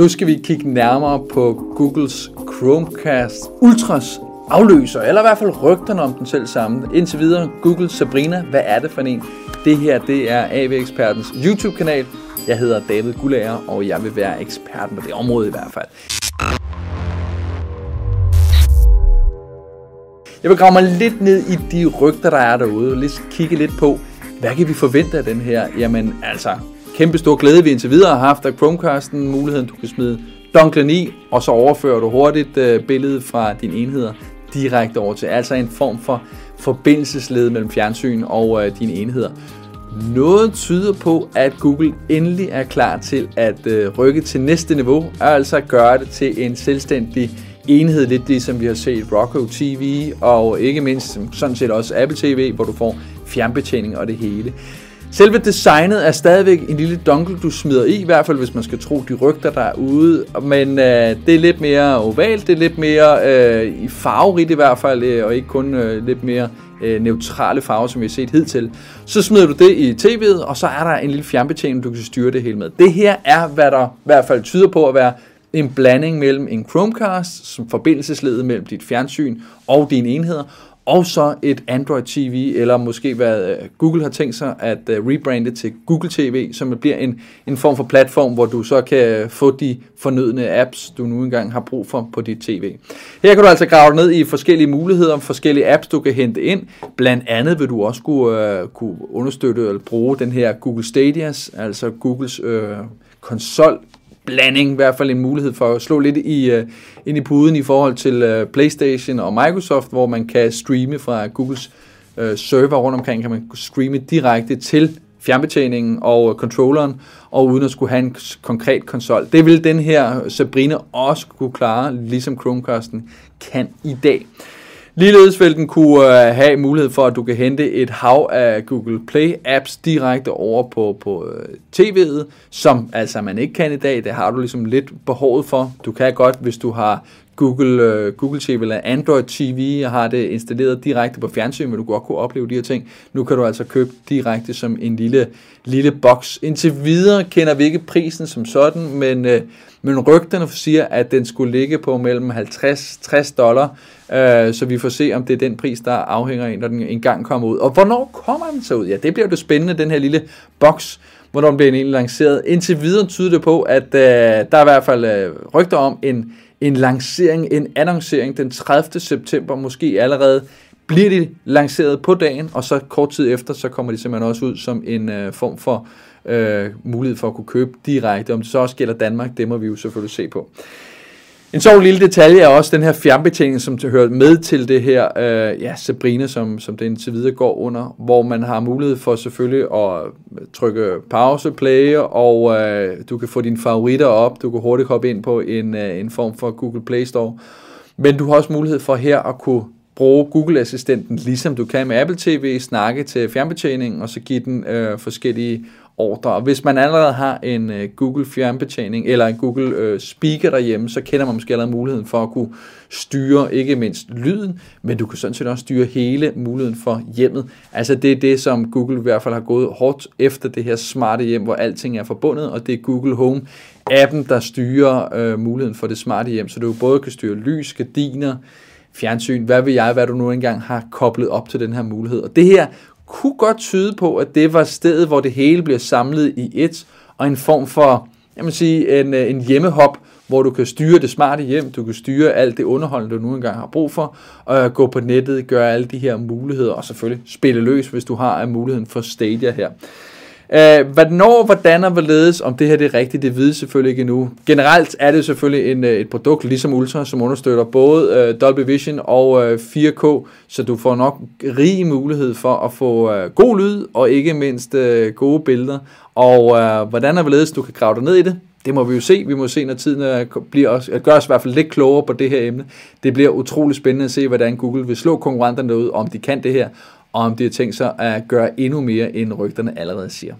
Nu skal vi kigge nærmere på Googles Chromecast Ultras afløser, eller i hvert fald rygterne om den selv samme. Indtil videre, Google Sabrina, hvad er det for en? Det her, det er AV-ekspertens YouTube-kanal. Jeg hedder David Gullager, og jeg vil være eksperten på det område i hvert fald. Jeg vil grave mig lidt ned i de rygter, der er derude, lidt kigge lidt på, hvad kan vi forvente af den her? Jamen altså, kæmpe stor glæde, vi indtil videre har haft af Chromecasten, muligheden du kan smide donklen i, og så overfører du hurtigt øh, billedet fra dine enheder direkte over til, altså en form for forbindelsesled mellem fjernsyn og øh, dine enheder. Noget tyder på, at Google endelig er klar til at øh, rykke til næste niveau, og altså gøre det til en selvstændig enhed, lidt ligesom vi har set Roku TV, og ikke mindst sådan set også Apple TV, hvor du får fjernbetjening og det hele. Selve designet er stadigvæk en lille dongle, du smider i, i hvert fald hvis man skal tro de rygter, der er ude. Men øh, det er lidt mere ovalt, det er lidt mere øh, i farverigt i hvert fald, øh, og ikke kun øh, lidt mere øh, neutrale farver, som vi har set hidtil. Så smider du det i tv'et, og så er der en lille fjernbetjening, du kan styre det hele med. Det her er, hvad der i hvert fald tyder på at være en blanding mellem en Chromecast, som forbindelsesledet mellem dit fjernsyn og dine enheder, og så et Android TV, eller måske hvad øh, Google har tænkt sig at øh, rebrande til Google TV, som bliver en, en form for platform, hvor du så kan øh, få de fornødne apps, du nu engang har brug for på dit TV. Her kan du altså grave ned i forskellige muligheder, forskellige apps, du kan hente ind. Blandt andet vil du også kunne, uh, kunne understøtte eller bruge den her Google Stadias, altså Googles uh, konsol blanding, i hvert fald en mulighed for at slå lidt i, uh, ind i puden i forhold til uh, PlayStation og Microsoft, hvor man kan streame fra Googles uh, server rundt omkring, kan man streame direkte til fjernbetjeningen og controlleren, og uden at skulle have en konkret konsol. Det vil den her Sabrina også kunne klare, ligesom Chromecasten kan i dag. Ligeledes vil den kunne øh, have mulighed for, at du kan hente et hav af Google Play apps direkte over på, på øh, tv'et, som altså man ikke kan i dag. Det har du ligesom lidt behovet for. Du kan godt, hvis du har Google, uh, Google TV eller Android TV og har det installeret direkte på fjernsyn, men du godt kunne opleve de her ting. Nu kan du altså købe direkte som en lille, lille boks. Indtil videre kender vi ikke prisen som sådan, men, uh, men rygterne siger, at den skulle ligge på mellem 50-60 dollar, uh, så vi får se, om det er den pris, der afhænger af, når den engang kommer ud. Og hvornår kommer den så ud? Ja, det bliver jo spændende, den her lille boks, hvornår den bliver egentlig lanceret. Indtil videre tyder det på, at øh, der er i hvert fald øh, rygter om en en lancering, en annoncering den 30. september, måske allerede bliver de lanceret på dagen, og så kort tid efter, så kommer de simpelthen også ud som en øh, form for øh, mulighed for at kunne købe direkte. Om det så også gælder Danmark, det må vi jo selvfølgelig se på. En så lille detalje er også den her fjernbetjening, som hører med til det her, øh, ja, Sabrina, som, som den til videre går under, hvor man har mulighed for selvfølgelig at øh, trykke pause, play, og øh, du kan få dine favoritter op, du kan hurtigt hoppe ind på en, øh, en form for Google Play Store, men du har også mulighed for her at kunne bruge Google-assistenten, ligesom du kan med Apple TV, snakke til fjernbetjeningen, og så give den øh, forskellige ordre. Og hvis man allerede har en øh, Google fjernbetjening eller en Google øh, speaker derhjemme, så kender man måske allerede muligheden for at kunne styre ikke mindst lyden, men du kan sådan set også styre hele muligheden for hjemmet. Altså det er det, som Google i hvert fald har gået hårdt efter det her smarte hjem, hvor alting er forbundet, og det er Google Home appen, der styrer øh, muligheden for det smarte hjem, så du både kan styre lys, gardiner, fjernsyn, hvad vil jeg, hvad du nu engang har koblet op til den her mulighed. Og det her kunne godt tyde på, at det var stedet, hvor det hele bliver samlet i et, og en form for, jeg vil sige, en, øh, en hjemmehop, hvor du kan styre det smarte hjem, du kan styre alt det underhold, du nu engang har brug for, og øh, gå på nettet, gøre alle de her muligheder, og selvfølgelig spille løs, hvis du har muligheden for Stadia her. Øh, hvornår, hvordan og hvorledes, om det her det er rigtigt, det ved selvfølgelig ikke endnu. Generelt er det selvfølgelig en, øh, et produkt, ligesom Ultra, som understøtter både øh, Dolby Vision og øh, 4K, så du får nok rig mulighed for at få øh, god lyd, og ikke mindst øh, gode billeder. Og øh, hvordan og hvorledes du kan grave dig ned i det, det må vi jo se. Vi må se, når tiden øh, bliver os, øh, gør os i hvert fald lidt klogere på det her emne. Det bliver utrolig spændende at se, hvordan Google vil slå konkurrenterne ud, om de kan det her, og om de har tænkt sig at gøre endnu mere, end rygterne allerede siger.